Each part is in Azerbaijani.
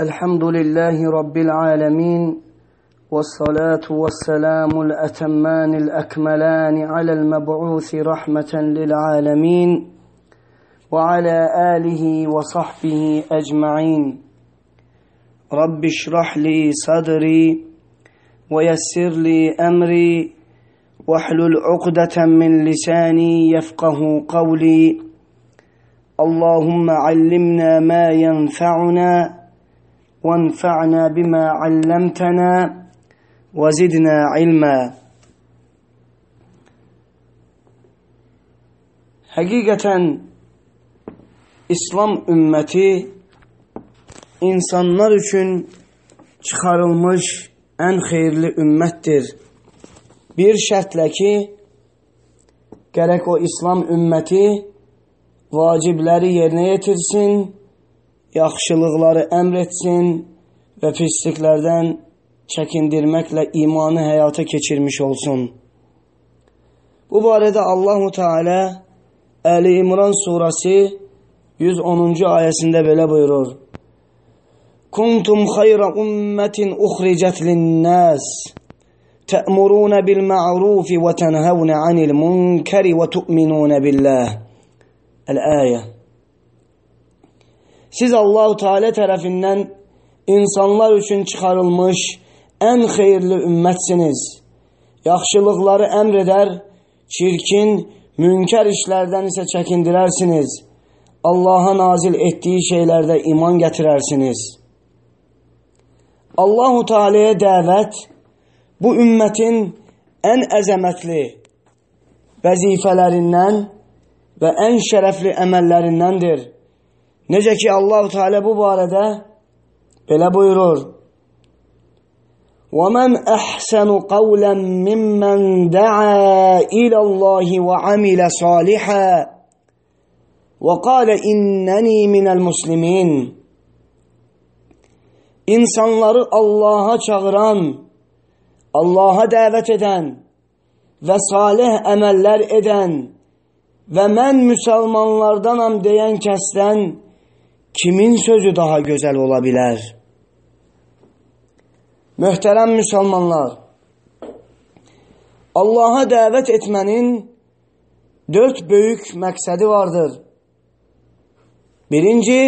الحمد لله رب العالمين والصلاة والسلام الأتمان الأكملان على المبعوث رحمة للعالمين وعلى آله وصحبه أجمعين. رب اشرح لي صدري ويسر لي أمري واحلل عقدة من لساني يفقه قولي. اللهم علمنا ما ينفعنا وانفعنا بما علمتنا وزدنا علما Həqiqətən İslam ümməti insanlar üçün çıxarılmış ən xeyirli ümmətdir. Bir şərtlə ki, gərək o İslam ümməti vacibləri yerinə yetirsin yaxşılıqları əmr etsin və pisliklərdən çəkindirməklə imanı həyata keçirmiş olsun. Bu barədə Allahu Teala Əli İmran surəsi 110-cu ayəsində belə buyurur. Kuntum xayra ummetin uxricət lin-nas ta'muruna bil ma'ruf və tenhawna 'anil munkari və tu'minuna billah. El-ayə. Siz Allahu Teala tərəfindən insanlar üçün çıxarılmış ən xeyirli ümmətsiniz. Yaxşılıqları əmr edər, çirkin, münkər işlərdən isə çəkindirərsiniz. Allaha nazil etdiyi şeylərdə iman gətirərsiniz. Allahu Teala'ya dəvət bu ümmətin ən əzəmətli vəzifələrindən və ən şərəfli əməllərindəndir. Necə ki Allahu Teala bu barədə belə buyurur. وَمَنْ أَحْسَنُ قَوْلًا مِمَّنْ دَعَا إِلَى اللَّهِ وَعَمِلَ صَالِحًا وَقَالَ إِنَّنِي مِنَ الْمُسْلِمِينَ İnsanları Allaha çağıran, Allaha dəvət edən və salih əməllər edən və mən müsəlmanlardanam deyən kəsdən kimin sözü daha gözəl ola bilər? Möhtərəm müsəlmanlar, Allaha dəvət etmənin dörd böyük məqsədi vardır. Birinci,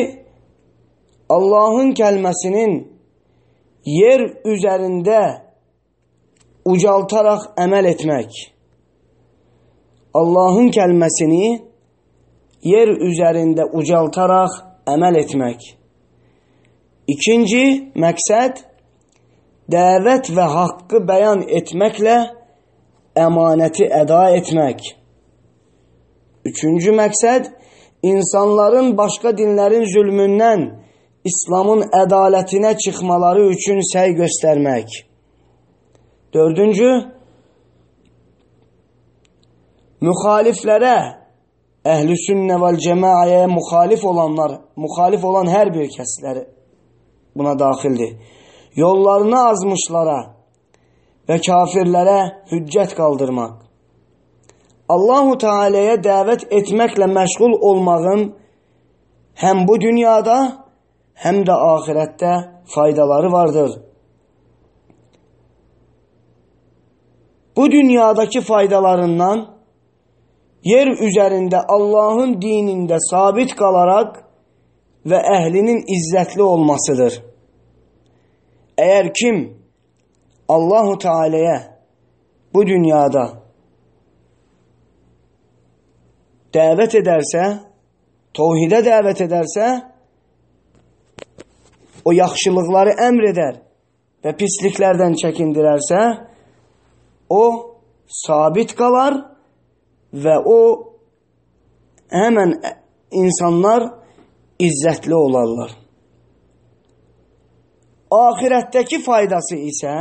Allahın kəlməsinin yer üzərində ucaltaraq əməl etmək. Allahın kəlməsini yer üzərində ucaltaraq əməl etmək. İkinci məqsəd dəvət və haqqı bəyan etməklə əmanəti əda etmək. Üçüncü məqsəd insanların başqa dinlərin zülmündən İslamın ədalətinə çıxmaları üçün səy göstərmək. Dördüncü, müxaliflərə, əhl-i sünnə vəl cəmaəyə müxalif olanlar, müxalif olan hər bir kəsləri buna daxildir. Yollarını azmışlara və kafirlərə hüccət qaldırmaq. Allahu Teala'ya dəvət etməklə məşğul olmağın həm bu dünyada, həm də ahirətdə faydaları vardır. Bu dünyadakı faydalarından yer üzərində Allahın dinində sabit qalaraq və əhlinin izzətli olmasıdır. Əgər kim Allahu Teala'ya bu dünyada dəvət edərsə, tovhidə dəvət edərsə, o yaxşılıqları əmr edər və pisliklərdən çəkindirərsə, o sabit qalar və o həmən insanlar izzətli olarlar. Ahirətdəki faydası isə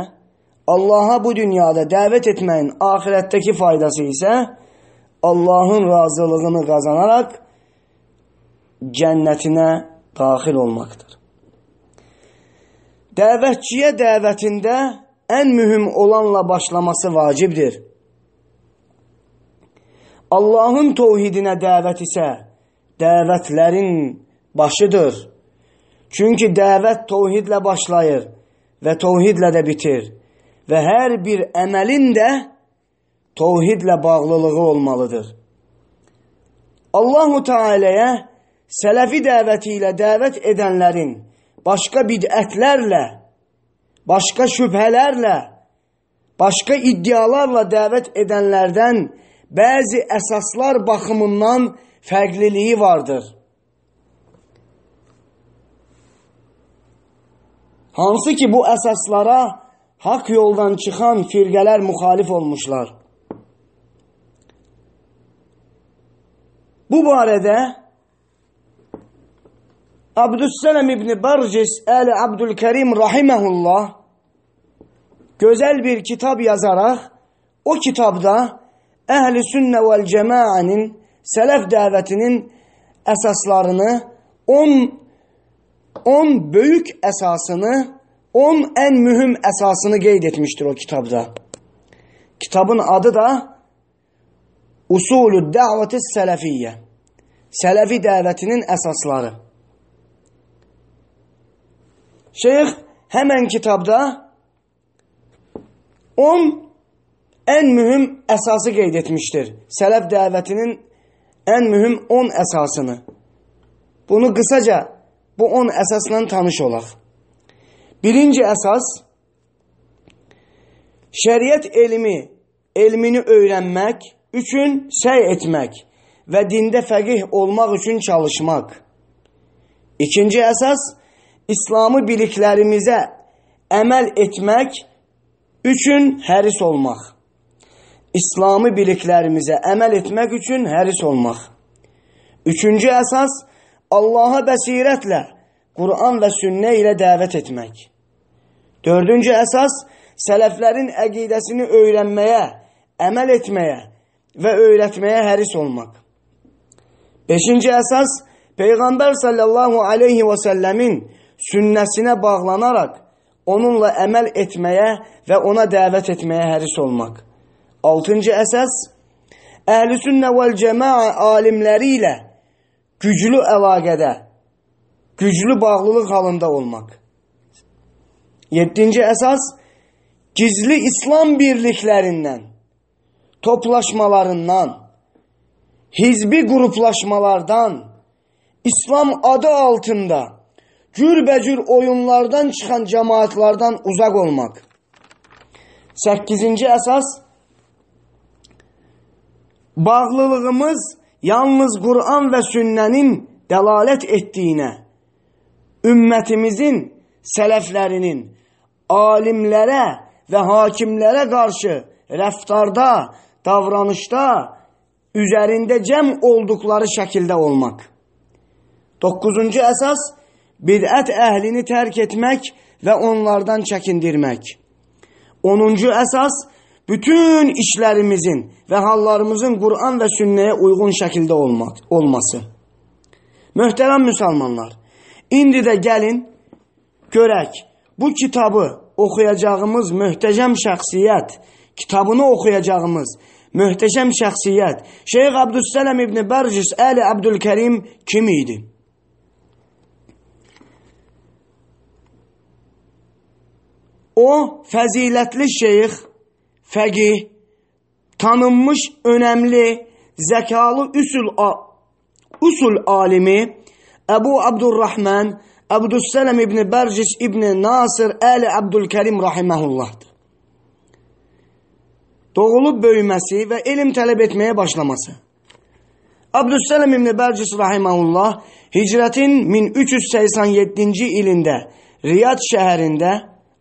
Allaha bu dünyada dəvət etməyin ahirətdəki faydası isə Allahın razılığını qazanaraq cənnətinə daxil olmaqdır. Dəvətçiyə dəvətində ən mühüm olanla başlaması vacibdir. Allahın tovhidinə dəvət isə dəvətlərin başıdır. Çünki dəvət təvhidlə başlayır və təvhidlə də bitir. Və hər bir əməlin də təvhidlə bağlılığı olmalıdır. Allahu Teala'ya sələfi dəvəti ilə dəvət edənlərin başqa bidətlərlə, başqa şübhələrlə, başqa iddialarla dəvət edənlərdən bəzi əsaslar baxımından fərqliliyi vardır. Hansı ki bu əsaslara haqq yoldan çıxan firqələr müxalif olmuşlar. Bu barədə Abdüssələm İbni Barcis Əli Abdülkerim Rahiməhullah gözəl bir kitab yazaraq o kitabda Əhl-i Sünnə vəl Cəmaənin sələf dəvətinin əsaslarını 10 10 böyük əsasını 10 ən mühüm əsasını qeyd etmişdir o kitabda. Kitabın adı da Usulü Dəvəti Sələfiyyə. Sələfi dəvətinin əsasları. Şeyx həmən kitabda 10 ən mühüm əsası qeyd etmişdir. Sələf dəvətinin ən mühüm 10 əsasını. Bunu qısaca bu 10 əsasla tanış olaq. Birinci əsas şəriət elmi, elmini öyrənmək üçün səy etmək və dində fəqih olmaq üçün çalışmaq. İkinci əsas İslamı biliklərimizə əməl etmək üçün həris olmaq. İslamı biliklərimizə əməl etmək üçün həris olmaq. Üçüncü əsas Allaha bəsirətlə Quran və sünnə ilə dəvət etmək. Dördüncü əsas, sələflərin əqidəsini öyrənməyə, əməl etməyə və öyrətməyə həris olmaq. Beşinci əsas, Peyğəmbər sallallahu aleyhi və səlləmin sünnəsinə bağlanaraq, onunla əməl etməyə və ona dəvət etməyə həris olmaq. Altıncı əsas, əhl-i vəl cəmaa alimləri ilə güclü əlaqədə, güclü bağlılıq halında olmaq. Yeddinci əsas, gizli İslam birliklərindən, toplaşmalarından, hizbi qruplaşmalardan, İslam adı altında cürbəcür oyunlardan çıxan cəmaatlardan uzaq olmaq. Səkkizinci əsas, bağlılığımız yalnız Quran və sünnənin dəlalət etdiyinə, ümmətimizin, sələflərinin, alimlərə və hakimlərə qarşı rəftarda, davranışda, üzərində cəm olduqları şəkildə olmaq. 9-cu əsas, bidət əhlini tərk etmək və onlardan çəkindirmək. 10-cu əsas, bütün işlərimizin və hallarımızın Quran və sünnəyə uyğun şəkildə olması. Möhtərəm müsəlmanlar, indi də gəlin, görək, bu kitabı oxuyacağımız möhtəşəm şəxsiyyət, kitabını oxuyacağımız möhtəşəm şəxsiyyət Şeyx Abdüssələm İbni Bərcis Əli Abdülkərim kim idi? O, fəzilətli şeyx, fəqih, tanınmış, önəmli, zəkalı üsul, usul alimi Əbu Abdurrahman Əbdüssələm İbni Bərcis İbni Nasir Əli Əbdülkərim rahiməhullahdır. Doğulub böyüməsi və elm tələb etməyə başlaması. Əbdüssələm İbni Bərcis rahiməhullah hicrətin 1387-ci ilində Riyad şəhərində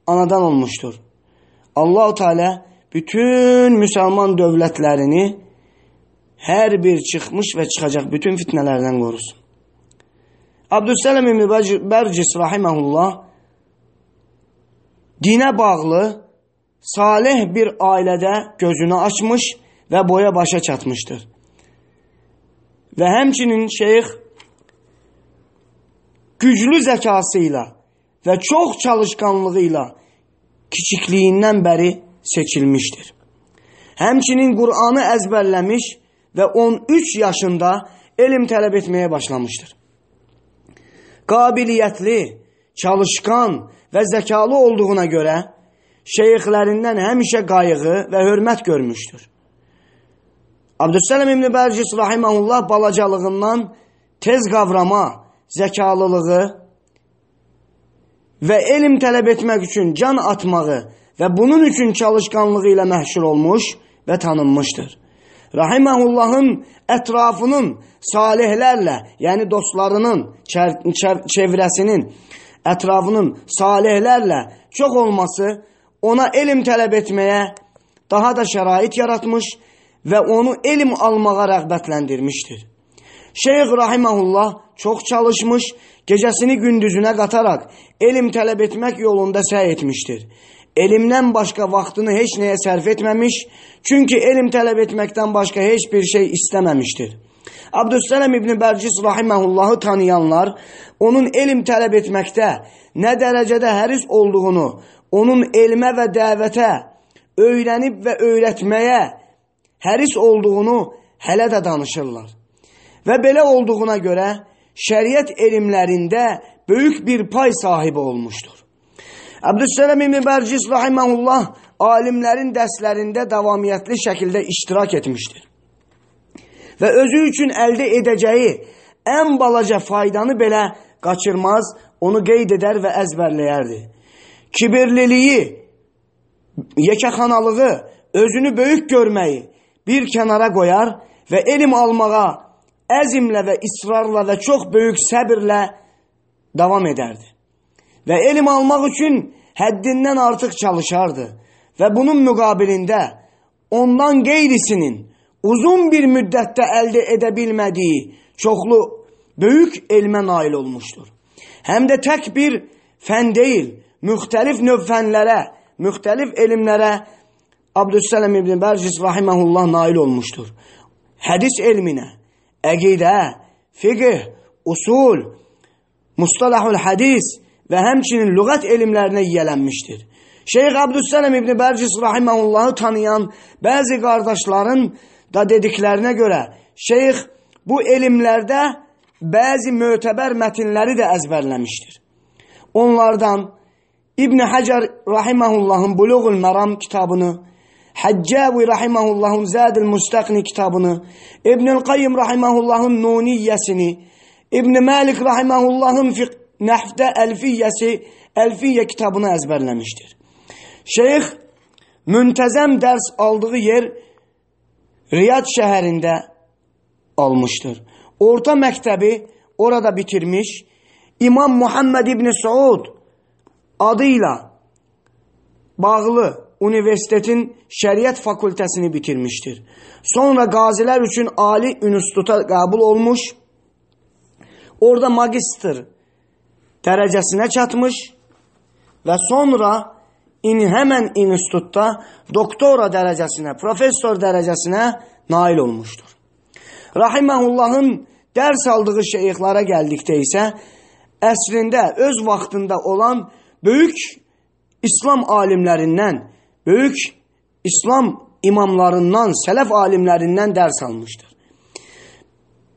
anadan olmuşdur. Allahu Teala bütün müsəlman dövlətlərini hər bir çıxmış və çıxacaq bütün fitnələrdən qorusun. Abdüssələm İbn Bərcis rahiməhullah dinə bağlı salih bir ailədə gözünü açmış və boya başa çatmışdır. Və həmçinin şeyx güclü zəkası ilə və çox çalışqanlığı ilə kiçikliyindən bəri seçilmişdir. Həmçinin Qur'anı əzbərləmiş və 13 yaşında elm tələb etməyə başlamışdır qabiliyyətli, çalışqan və zəkalı olduğuna görə şeyxlərindən həmişə qayğı və hörmət görmüşdür. Abdüssələm İbn Bərcis rahimehullah balacalığından tez qavrama, zəkalılığı və elm tələb etmək üçün can atmağı və bunun üçün çalışqanlığı ilə məhşur olmuş və tanınmışdır. Rahiməhullahın ətrafının salihlərlə, yəni dostlarının, çevrəsinin, ətrafının salihlərlə çox olması ona elm tələb etməyə daha da şərait yaratmış və onu elm almağa rəğbətləndirmişdir. Şeyx Rahiməhullah çox çalışmış, gecəsini gündüzünə qataraq elm tələb etmək yolunda səy etmişdir. Elmdən başqa vaxtını heç nəyə sərf etməmiş, çünki elm tələb etməkdən başqa heç bir şey istəməmişdir. Abdüssələm İbn Bərcis rahiməhullahı tanıyanlar onun elm tələb etməkdə nə dərəcədə həris olduğunu, onun elmə və dəvətə, öyrənib və öyrətməyə həris olduğunu hələ də danışırlar. Və belə olduğuna görə şəriət elmlərində böyük bir pay sahibi olmuşdur. Əbdüssələm İbn Bərcis rahiməhullah alimlərin dərslərində davamiyyətli şəkildə iştirak etmişdir. Və özü üçün əldə edəcəyi ən balaca faydanı belə qaçırmaz, onu qeyd edər və əzbərləyərdi. Kibirliliyi, yekəxanalığı, özünü böyük görməyi bir kənara qoyar və elm almağa əzmlə və israrla və çox böyük səbirlə davam edərdi və elm almaq üçün həddindən artıq çalışardı və bunun müqabilində ondan qeyrisinin uzun bir müddətdə əldə edə bilmədiyi çoxlu böyük elmə nail olmuşdur. Həm də tək bir fən deyil, müxtəlif növ fənlərə, müxtəlif elmlərə Abdüssələm İbn Bərcis rahiməhullah nail olmuşdur. Hədis elminə, əqidə, fiqh, usul, mustalahul hədis, və həmçinin lüğət elmlərinə yiyələnmişdir. Şeyx Abdüssələm İbn Bərcis rahiməhullahı tanıyan bəzi qardaşların da dediklərinə görə şeyx bu elmlərdə bəzi mötəbər mətinləri də əzbərləmişdir. Onlardan İbn Həcər rahiməhullahın Buluğul Məram kitabını, Həccavi rahiməhullahın Zədil Müstəqni kitabını, İbnül Qayyim rahiməhullahın Nuniyyəsini, İbn Malik rahiməhullahın Fiqh Nəhvdə Əlfiyyəsi, Əlfiyyə kitabını əzbərləmişdir. Şeyx müntəzəm dərs aldığı yer Riyad şəhərində almışdır. Orta məktəbi orada bitirmiş. İmam Muhammed İbni Saud adı ilə bağlı universitetin şəriət fakültəsini bitirmişdir. Sonra qazilər üçün ali instituta qəbul olmuş. Orada magistr dərəcəsinə çatmış və sonra in, həmən institutda doktora dərəcəsinə, professor dərəcəsinə nail olmuşdur. Rahiməhullahın dərs aldığı şeyxlara gəldikdə isə əsrində öz vaxtında olan böyük İslam alimlərindən, böyük İslam imamlarından, sələf alimlərindən dərs almışdır.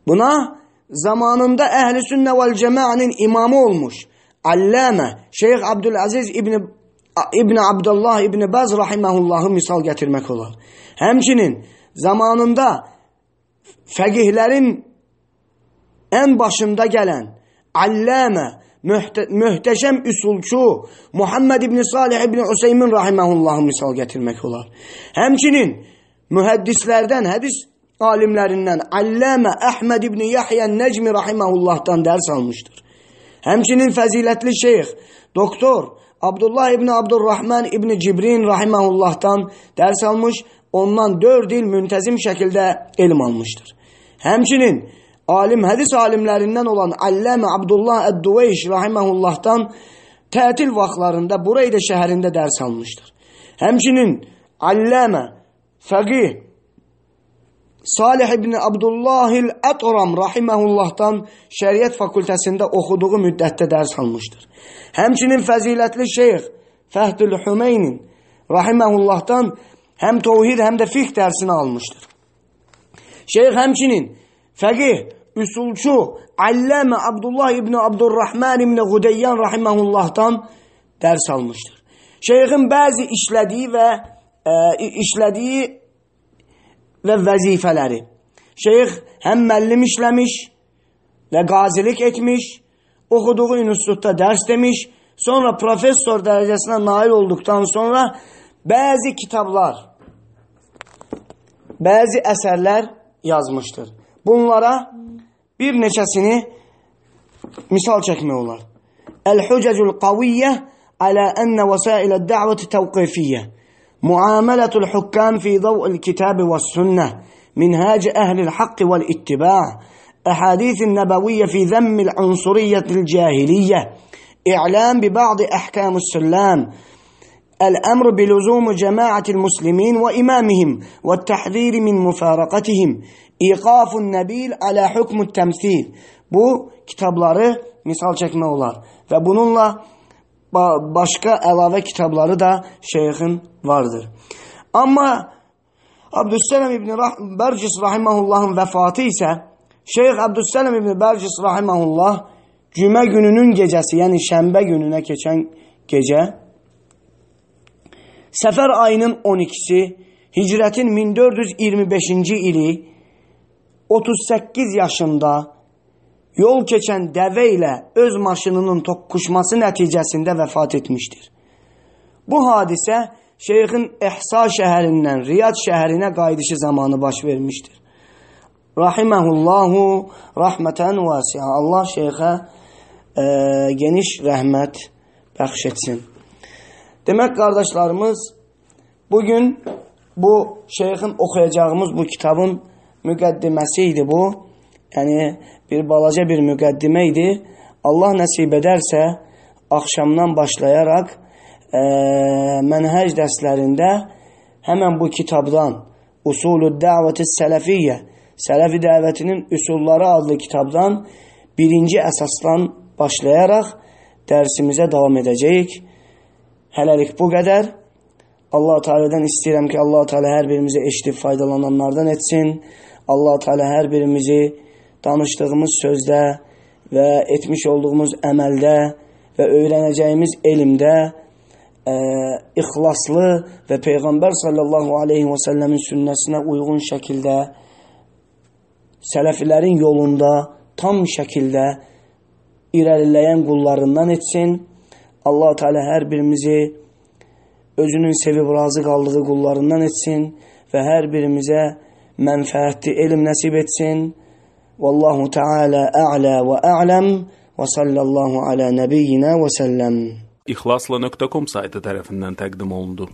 Buna zamanında Əhl-i Sünnə vəl Cəmaənin imamı olmuş Alləmə Şeyx Abdülaziz İbn İbn Abdullah İbn Baz rahimehullahı misal gətirmək olar. Həmçinin zamanında fəqihlərin ən başında gələn Alləmə mühtə möhtəşəm üsulçu Muhammed İbn Salih İbn Hüseymin rahimehullahı misal gətirmək olar. Həmçinin mühəddislərdən, hədis alimlərindən Alləmə Əhməd ibn Yahya Nəcmi rahiməhullahdan dərs almışdır. Həmçinin fəzilətli şeyx, doktor Abdullah ibn Abdurrahman ibn Cibrin rahiməhullahdan dərs almış, ondan 4 il müntəzim şəkildə elm almışdır. Həmçinin alim hədis alimlərindən olan Alləmə Abdullah Əd-Duveyş rahiməhullahdan tətil vaxtlarında Bureydə şəhərində dərs almışdır. Həmçinin Alləmə fəqih Salih ibn Abdullahil Ətram rahiməhullahdan şəriət fakültəsində oxuduğu müddətdə dərs almışdır. Həmçinin fəzilətli şeyx Fəhdül Hümeynin rahiməhullahdan həm tovhid, həm də fiqh dərsini almışdır. Şeyx həmçinin fəqih üsulçu Alləmə Abdullah ibn Abdurrahman ibn Qudeyyan rahimehullahdan dərs almışdır. Şeyxin bəzi işlədiyi və ə, işlədiyi və vəzifələri. Şeyx həm müəllim işləmiş və qazilik etmiş, oxuduğu institutda dərs demiş, sonra professor dərəcəsinə nail olduqdan sonra bəzi kitablar, bəzi əsərlər yazmışdır. Bunlara bir neçəsini misal çəkmək olar. El-Hucecul Qaviyyə alə ənə vəsailə dəvəti təvqifiyyə. معاملة الحكام في ضوء الكتاب والسنة منهاج أهل الحق والاتباع أحاديث النبوية في ذم العنصرية الجاهلية إعلام ببعض أحكام السلام الأمر بلزوم جماعة المسلمين وإمامهم والتحذير من مفارقتهم إيقاف النبيل على حكم التمثيل. Bu kitabları misal çəkmək olar. Və bununla başqa əlavə kitabları da şeyxin vardır. Amma Abdüssələm ibn Bərcis rahiməhullahın vəfatı isə Şeyx Abdüssələm ibn Bərcis rahiməhullah cümə gününün gecəsi, yəni şənbə gününə keçən gecə Səfər ayının 12-si Hicrətin 1425-ci ili 38 yaşında yol keçən dəvə ilə öz maşınının toqquşması nəticəsində vəfat etmişdir. Bu hadisə şeyxin Ehsa şəhərindən Riyad şəhərinə qayıdışı zamanı baş vermişdir. Rahiməhullahu rahmətən vasiə. Allah şeyxə e, geniş rəhmət bəxş etsin. Demək qardaşlarımız, bugün bu şeyxin oxuyacağımız bu kitabın müqəddiməsi idi bu. Yəni bir balaca bir müqəddimə idi. Allah nəsib edərsə, axşamdan başlayaraq e, mənhəc dərslərində həmən bu kitabdan Usulü Dəvəti Sələfiyyə Sələfi dəvətinin üsulları adlı kitabdan birinci əsasdan başlayaraq dərsimizə davam edəcəyik. Hələlik bu qədər. Allah Teala'dan istəyirəm ki, Allah Teala hər birimizi eşidib faydalananlardan etsin. Allah Teala hər birimizi danışdığımız sözdə və etmiş olduğumuz əməldə və öyrənəcəyimiz elmdə ə, ixlaslı və Peyğəmbər sallallahu aleyhi və səlləmin sünnəsinə uyğun şəkildə sələfilərin yolunda tam şəkildə irəliləyən qullarından etsin. Allah Teala hər birimizi özünün sevib razı qaldığı qullarından etsin və hər birimizə mənfəətli elm nəsib etsin. A'la və a'lam və sallallahu ala nəbiyyina və səlləm. İxlasla.com saytı tərəfindən təqdim olundu.